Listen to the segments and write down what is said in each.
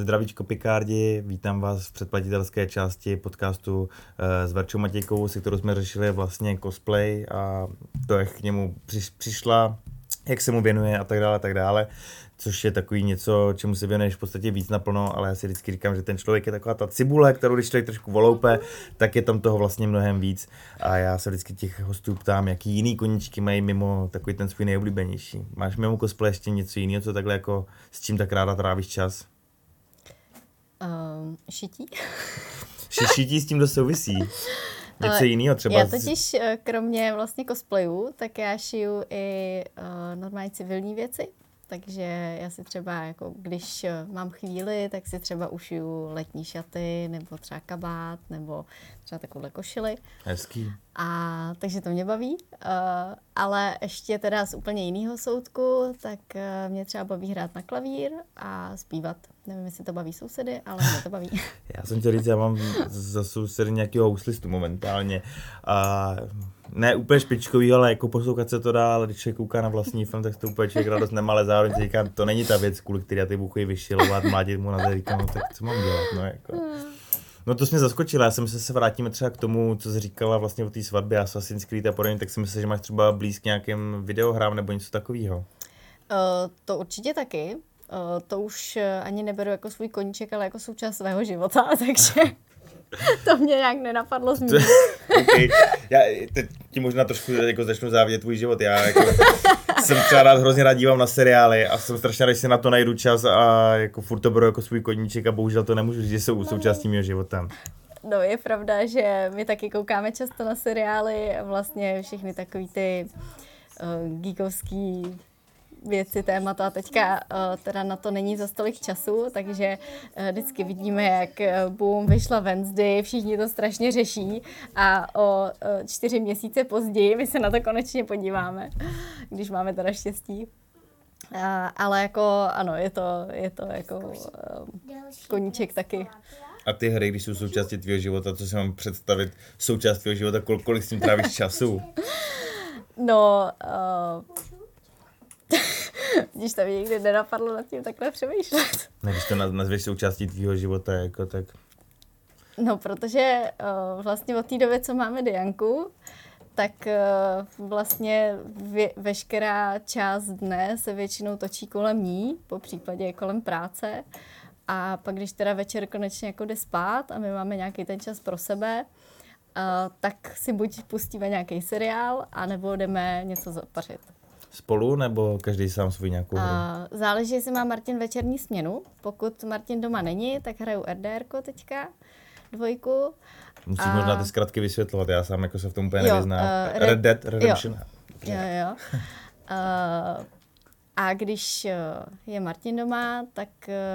Zdravíčko Picardi, vítám vás v předplatitelské části podcastu eh, s Verčou Matějkou, se kterou jsme řešili vlastně cosplay a to, jak k němu přišla, jak se mu věnuje a tak dále, a tak dále což je takový něco, čemu se věnuješ v podstatě víc naplno, ale já si vždycky říkám, že ten člověk je taková ta cibule, kterou když člověk trošku voloupe, tak je tam toho vlastně mnohem víc. A já se vždycky těch hostů ptám, jaký jiný koníčky mají mimo takový ten svůj nejoblíbenější. Máš mimo cosplay ještě něco jiného, co takhle jako s čím tak ráda trávíš čas? Um, šití. šití s tím to souvisí. Něco jiného třeba. Já totiž eh, kromě vlastně cosplayů, tak já šiju i uh, normální civilní věci. Takže já si třeba, jako když eh, mám chvíli, tak si třeba ušiju letní šaty, nebo třeba kabát, nebo třeba takovouhle košily. Hezký. A takže to mě baví. Uh, ale ještě teda z úplně jiného soudku, tak uh, mě třeba baví hrát na klavír a zpívat. Nevím, jestli to baví sousedy, ale mě to baví. já jsem chtěl říct, já mám za sousedy nějakého houslistu momentálně. A ne úplně špičkový, ale jako poslouchat se to dá, ale když člověk kouká na vlastní film, tak to úplně člověk radost nemá, ale zároveň si říkám, to není ta věc, kvůli který já ty buchy vyšilovat, mládit mu na to, říkám, no, tak co mám dělat, no jako. No to jsi mě zaskočila, já jsem se se vrátíme třeba k tomu, co jsi říkala vlastně o té svatbě Assassin's Creed a podobně, tak si myslím, že máš třeba blízk nějakým videohrám nebo něco takového. Uh, to určitě taky. Uh, to už ani neberu jako svůj koníček, ale jako součást svého života, takže to mě nějak nenapadlo zmínit. okay. Já teď ti možná trošku jako začnu závidět tvůj život. Já jako jsem třeba rád, hrozně rád dívám na seriály a jsem strašně rád, že si na to najdu čas a jako furt to beru jako svůj koníček a bohužel to nemůžu říct, že jsou součástí mého života. No je pravda, že my taky koukáme často na seriály a vlastně všechny takový ty uh, geekovský věci, témata. A teďka uh, teda na to není za stolik času, takže uh, vždycky vidíme, jak uh, boom, vyšla Wednesday, všichni to strašně řeší a o čtyři měsíce později my se na to konečně podíváme, když máme teda štěstí. Uh, ale jako ano, je to, je to jako koníček taky. A ty hry, když jsou součástí tvého života, co si mám představit, součást tvého života, kol- kolik s tím trávíš času? No, uh, Když to mě nikdy nenapadlo nad tím takhle přemýšlet. Ne, když to nazveš součástí tvýho života, jako tak... No, protože uh, vlastně od té doby, co máme Dianku, tak uh, vlastně vě, veškerá část dne se většinou točí kolem ní, po případě kolem práce. A pak, když teda večer konečně jako jde spát a my máme nějaký ten čas pro sebe, uh, tak si buď pustíme nějaký seriál, anebo jdeme něco zapařit spolu, nebo každý sám svůj nějakou hru? Uh, záleží, jestli má Martin večerní směnu. Pokud Martin doma není, tak hraju RDR teďka, dvojku. Musíš a... možná ty zkratky vysvětlovat, já sám jako se v tom úplně jo, nevyznám. Uh, Red, Red Dead Redemption. Jo, jo. jo. Uh, a když je Martin doma, tak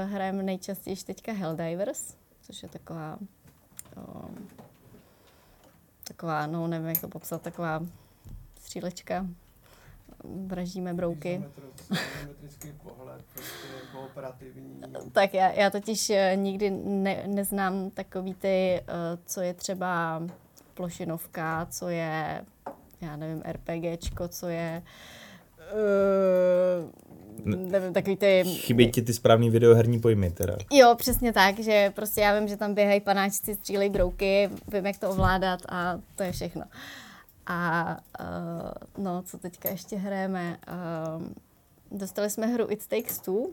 hrajeme nejčastěji teďka Helldivers, což je taková uh, taková, no nevím, jak to popsat, taková střílečka vraždíme brouky. pohled, prostě kooperativní. Tak já, já totiž eh, nikdy ne, neznám takový ty, uh, co je třeba plošinovka, co je, já nevím, RPGčko, co je uh, nevím, takový ty... Chybí ti ty správný videoherní pojmy teda. Jo, přesně tak, že prostě já vím, že tam běhají panáčci, střílejí brouky, vím, jak to ovládat a to je všechno. Uh, a uh, no, co teďka ještě hrajeme? Uh, dostali jsme hru It Takes Two.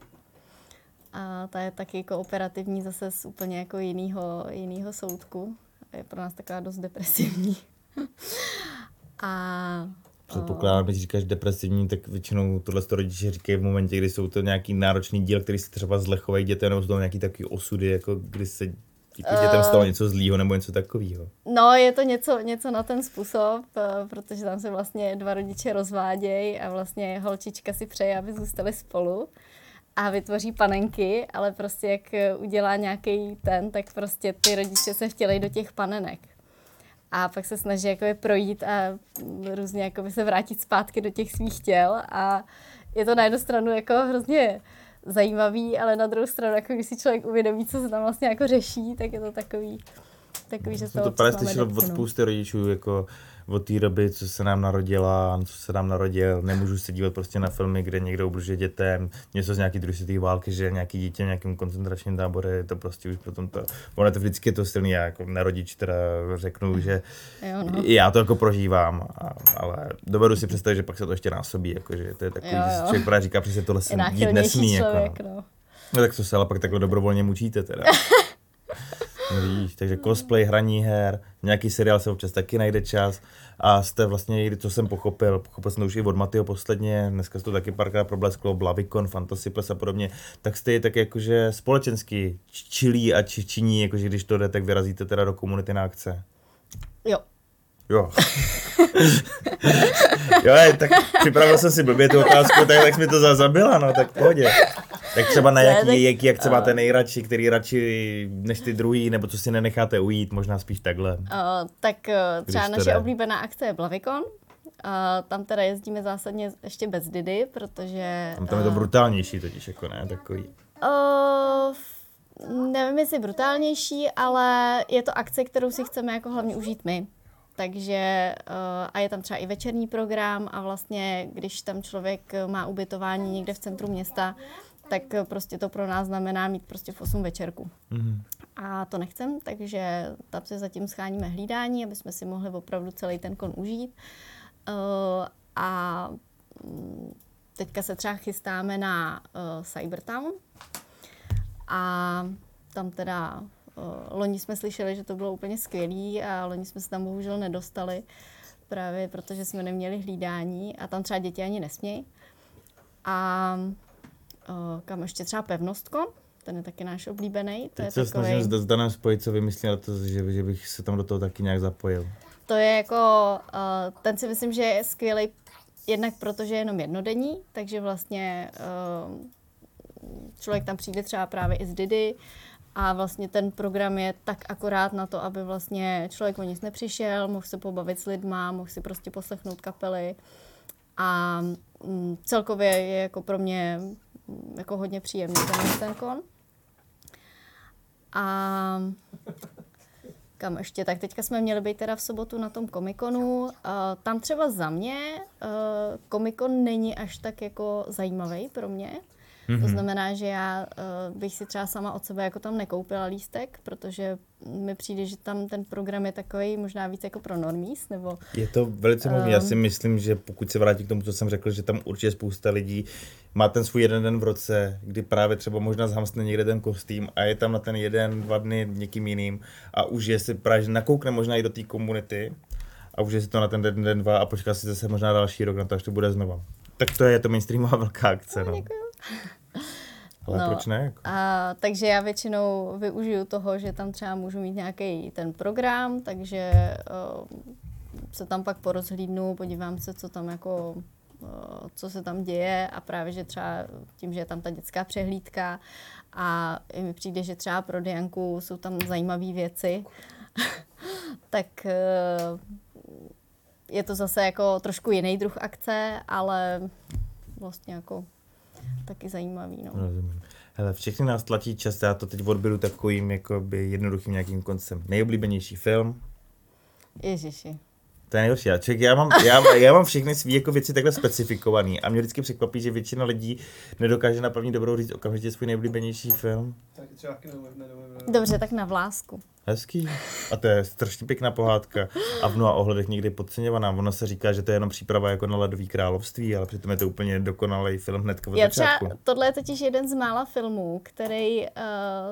A ta je taky kooperativní zase z úplně jako jinýho, jinýho soudku. Je pro nás taková dost depresivní. a Předpokládám, když říkáš depresivní, tak většinou tohle to rodiče říkají v momentě, kdy jsou to nějaký náročný díl, který se třeba zlechovají dětem, nebo jsou nějaký takový osudy, jako kdy se jako dětem stalo něco zlýho nebo něco takového. No, je to něco, něco na ten způsob, eh, protože tam se vlastně dva rodiče rozvádějí a vlastně holčička si přeje, aby zůstali spolu a vytvoří panenky, ale prostě jak udělá nějaký ten, tak prostě ty rodiče se chtěli do těch panenek. A pak se snaží jako je projít a různě jako se vrátit zpátky do těch svých těl a je to na jednu stranu jako hrozně zajímavý, ale na druhou stranu, jako když si člověk uvědomí, co se tam vlastně jako řeší, tak je to takový, takový že to právě slyšel od spousty rodičů, jako od té doby, co se nám narodila, co se nám narodil, nemůžu se dívat prostě na filmy, kde někdo ubližuje dětem, něco z nějaký druhé světové války, že nějaký dítě v nějakém koncentračním táboře, je to prostě už potom to, ono to vždycky je to silný, já jako nerodič teda řeknu, že Jo, no. já to jako prožívám, a, ale dovedu si představit, že pak se to ještě násobí, jako, že to je takový, Jo, že jo. člověk právě říká, přesně tohle se dít nesmí. Jako, člověk, no. no. no. tak to se ale pak takhle dobrovolně mučíte teda. No víš, takže cosplay, hraní her, nějaký seriál se občas taky najde čas a jste vlastně, co jsem pochopil, pochopil jsem to už i od Matyho posledně, dneska se to taky párkrát problesklo, Blavicon, Fantasy Plus a podobně, tak jste tak jakože společensky čilí a či, činí, jakože když to jde, tak vyrazíte teda do komunity na akce. Jo. Jo. jo, tak připravil jsem si blbě tu otázku, tak, tak jsi mi to za- zabila, no, tak v pohodě. Tak třeba na Ne, jaký, tak- jaký akce máte nejradši, který radši než ty druhý, nebo co si nenecháte ujít, možná spíš takhle. Uh, tak uh, třeba naše jde. oblíbená akce je Blavikon. Uh, tam teda jezdíme zásadně ještě bez Didy, protože... Tam, tam je to eh, brutálnější totiž, jako ne, takový. Uh, nevím, jestli brutálnější, ale je to akce, kterou si chceme jako hlavně užít my. Takže uh, a je tam třeba i večerní program a vlastně, když tam člověk má ubytování někde v centru města, tak eh, prostě to pro nás znamená mít prostě v 8 večerku. Mhm. A to nechcem, takže tam se zatím scháníme hlídání, aby jsme si mohli opravdu celý ten kon užít. A mm, teďka se třeba chystáme na Cybertown. A tam teda loni jsme slyšeli, že to bylo úplně skvělý a loni jsme se tam bohužel nedostali, právě protože jsme neměli hlídání a tam třeba děti ani nesmějí. A uh, kam ještě třeba Pevnostko, ten je taky náš oblíbený. To Teď je, se takovej, snažím s Danem spojit, co vymyslel, to, že, že bych se tam do toho taky nějak zapojil. to je jako, uh, ten si myslím, že je skvělý jednak protože je jenom jednodenní, takže vlastně uh, člověk tam přijde třeba právě i z Didy a vlastně ten program je tak akorát na to, aby vlastně člověk o nic nepřišel, mohl se pobavit s lidma, mohl si prostě poslechnout kapely a mm, celkově je jako pro mě mm, jako hodně příjemný ten, ten kon. A kam ještě? Tak teďka jsme měli být teda v sobotu na tom komikonu. Uh, tam třeba za mě uh, komikon není až tak jako zajímavý pro mě. Mm-hmm. To znamená, že já uh, bych si třeba sama od sebe jako tam nekoupila lístek, protože mi přijde, že tam ten program je takový možná víc jako pro normies, nebo Je to velice možné. Já Ehm. si myslím, že pokud se vrátím k tomu, co jsem řekl, že tam určitě spousta lidí má ten svůj jeden den v roce, kdy právě třeba možná zhamstne někde ten kostým a je tam na ten jeden, dva dny někým jiným a už je si právě nakoukne možná i do té komunity a už je si to na ten den, den, dva a počká si zase možná další rok na to, až to bude znova. Tak to je to mainstreamová velká akce, no. Ale No. proč ne? Jako? A, takže já většinou využiju toho, že tam třeba můžu mít nějaký ten program, takže uh, se tam pak porozhlídnu, podívám se, co tam jako, uh, co se tam děje a právě, že třeba tím, že je tam ta dětská přehlídka a i mi přijde, že třeba pro Dianku jsou tam zajímavé věci, tak uh, je to zase jako trošku jiný druh akce, ale vlastně jako taky zajímavý. No. Rozumím. Hele, všechny nás tlačí čas, já to teď odberu takovým jakoby jednoduchým nějakým koncem. Nejoblíbenější film, Ježiši. To je nejhorší. Já, člověk, já, mám, já, já mám všechny své jako věci takhle specifikovaný a mě vždycky překvapí, že většina lidí nedokáže na první dobrou říct okamžitě svůj nejoblíbenější film. Dobře, tak na vlásku. Hezký. A to je strašně pěkná pohádka a v mnoha ohledech někdy podceňovaná. Ono se říká, že to je jenom příprava jako na ledový království, ale přitom je to úplně dokonalý film hned od Já třeba, začátku. tohle je totiž jeden z mála filmů, který uh,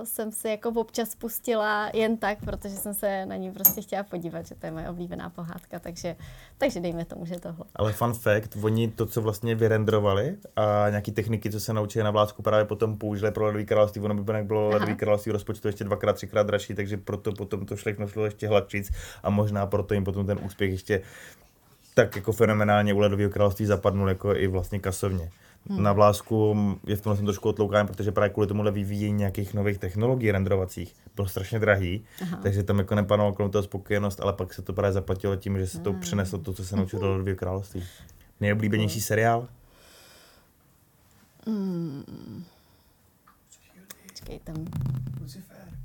jsem si jako občas pustila jen tak, protože jsem se na ní prostě chtěla podívat, že to je moje oblíbená pohádka, takže, takže dejme tomu, že tohle. Ale fun fact, oni to, co vlastně vyrendrovali a nějaký techniky, co se naučili na vlásku, právě potom použili pro ledový království. Ono by bylo Aha. ledový království rozpočtu ještě dvakrát, třikrát dražší, takže proto potom to všechno šlo ještě hladčíc a možná proto jim potom ten úspěch ještě tak jako fenomenálně u ledového království zapadnul jako i vlastně kasovně. Hmm. Na vlásku je v tom jsem trošku otloukán, protože právě kvůli tomuhle vyvíjení nějakých nových technologií renderovacích bylo strašně drahý, Aha. takže tam jako nepanovala kolem toho spokojenost, ale pak se to právě zaplatilo tím, že se to přineslo to, co se naučil do ledového království. Nejoblíbenější seriál? Počkej, tam... Lucifer.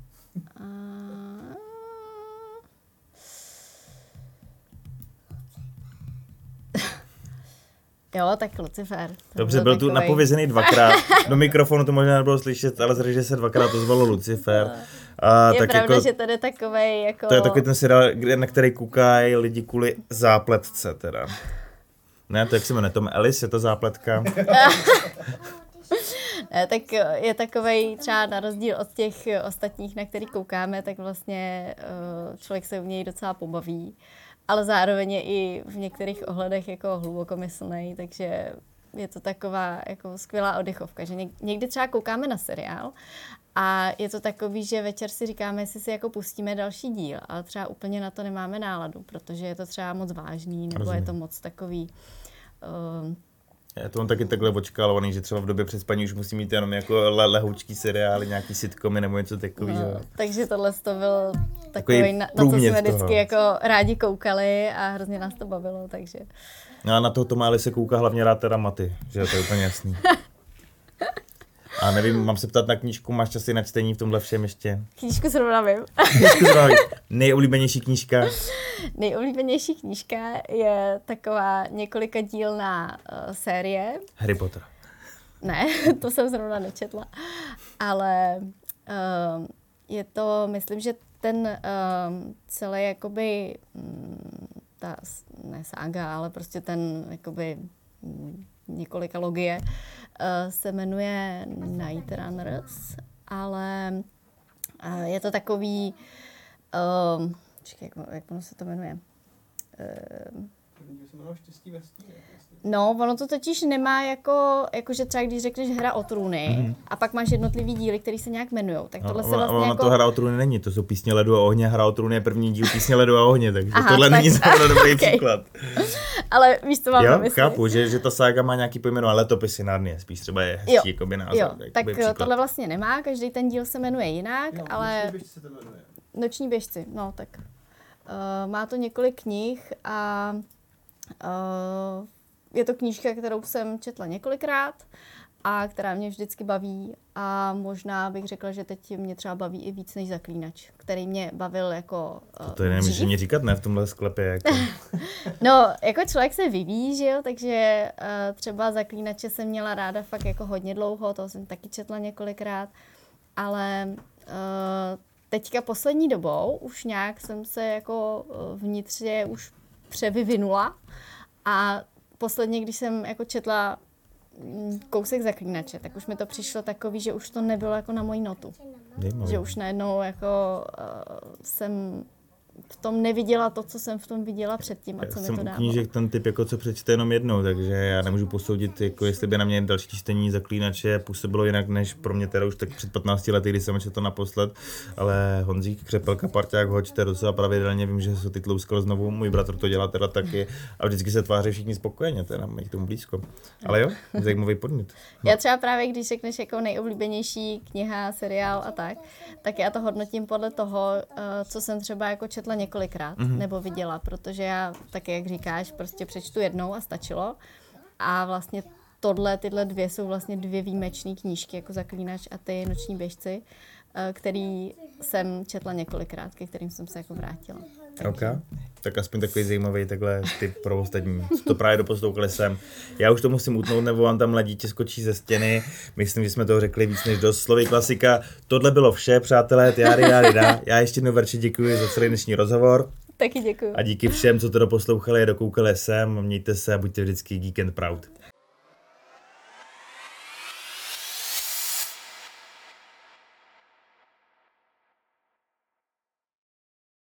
Jo, tak Lucifer. To Dobře, byl, takový... tu napovězený dvakrát. Do mikrofonu to možná nebylo slyšet, ale zřejmě se dvakrát to zvalo Lucifer. A je tak pravda, jako, že tady je takovej jako... To je takový ten seriál, na který koukají lidi kvůli zápletce teda. Ne, to jak se jmenuje, Tom Ellis, je to zápletka. Ne, tak eh, je takovej třeba na rozdíl od těch eh, ostatních, na který koukáme, tak vlastně eh, člověk se u něj docela pobaví, ale zároveň je i v některých ohledech jako hlubokomyslný, takže je to taková jako skvělá oddechovka, že něk- někdy třeba koukáme na seriál a je to takový, že večer si říkáme, jestli si jako pustíme další díl, ale třeba úplně na to nemáme náladu, protože je to třeba moc vážný, nebo Rozumím. je to moc takový uh, Já to mám taky takhle očkálovaný, že třeba v době před spaní už musím mít jenom jako le- lehoučký seriály, nějaký sitcomy nebo něco takového. No, takže tohle to byl takový, na, na co jsme vždycky jako rádi koukali a hrozně nás to bavilo, takže No a na toho Tomáli se kouká hlavně rád teda Maty, že to je úplně jasný. A nevím, mám se ptat na knížku, máš časy na čtení v tomhle všem ještě? knížku zrovna vím. Knížku zrovna víš. Nejoblíbenější knížka? Nejoblíbenější knížka je taková několika dílná uh, série. Harry Potter. Ne, to jsem zrovna nečetla, ale uh, je to, myslím, že ten uh, celý jakoby mm, ta, ne saga, ale prostě ten jakoby několika logie uh, se jmenuje Night Runners, ale uh, je to takový, um, čekaj, jak, jak ono se to jmenuje? Se Štěstí ve stíně. jestli- No, ono to totiž nemá jako, jako že třeba když řekneš hra o trůny mm-hmm. a pak máš jednotlivý díly, který se nějak jmenují, tak tohle se. No, ono- vlastně ono jako... to hra o trůny není, to jsou písně ledu a ohně, hra o trůny je první díl písně ledu a ohně, takže Aha, tohle tak- není zrovna dobrý okej. příklad. Ale víš, co mám Jo, chápu, že, že ta sága má nějaký pojmenování, letopisy Narnie, spíš třeba je hezčí Jo, jakoby název. Jo, tak příklad. tohle vlastně nemá, každý ten díl se jmenuje jinak, Jo, ale Noční běžci se to jmenuje. Noční běžci, no tak. Uh, má to několik knih a je to knížka, kterou jsem četla několikrát a která mě vždycky baví a možná bych řekla, že teď mě třeba baví i víc než Zaklínač, který mě bavil jako uh, To je nemůžeš ani říkat ne v tomhle sklepě. Jako. No, jako člověk se vyvíjí, že jo, takže uh, třeba Zaklínače jsem měla ráda fakt jako hodně dlouho, toho jsem taky četla několikrát, ale uh, teďka poslední dobou už nějak jsem se jako vnitřně už převyvinula a posledně, když jsem jako četla mm, kousek Zaklínače, tak už mi to přišlo takový, že už to nebylo jako na moji notu. Zajímavé. Že už najednou jako uh, jsem v tom neviděla to, co jsem v tom viděla předtím a Já co mi jsem to dávalo. knížek ten typ, jako co přečte jenom jednou, takže já nemůžu posoudit, jako jestli by na mě další čtení zaklínače působilo jinak, než pro mě teda už tak před 15 lety, kdy jsem četl to naposled, ale Honzík, Křepelka, Parťák ho čte docela pravidelně, vím, že se ty tlouskal znovu, můj bratr to dělá teda taky a vždycky se tváří všichni spokojeně, teda mají k tomu blízko. Ale jo, zajímavý podnět. Já třeba právě, když řekneš jako nejoblíbenější kniha, seriál a tak, tak já to hodnotím podle toho, eh, co jsem třeba jako četla několikrát Mhm. mm-hmm. nebo viděla, protože já taky, jak říkáš, prostě přečtu jednou a stačilo. A vlastně tohle, tyhle dvě jsou vlastně dvě výjimečné knížky, jako Zaklínač a ty Noční běžci, eh, který jsem četla několikrát, ke kterým jsem se jako vrátila. OK. Tak aspoň takový zajímavý takhle typ pro ostatní. Co to právě doposlouchali jsem. Já už to musím utnout, nebo vám tam mladítě skočí ze stěny. Myslím, že jsme toho řekli víc než dost. Slovy klasika. Tohle bylo vše, přátelé. Járy, járy, dá. Já ještě jednou Verči děkuji za celý dnešní rozhovor. Taky děkuji. A díky všem, co to doposlouchali a dokoukali sem. Mějte se a buďte vždycky geek and proud.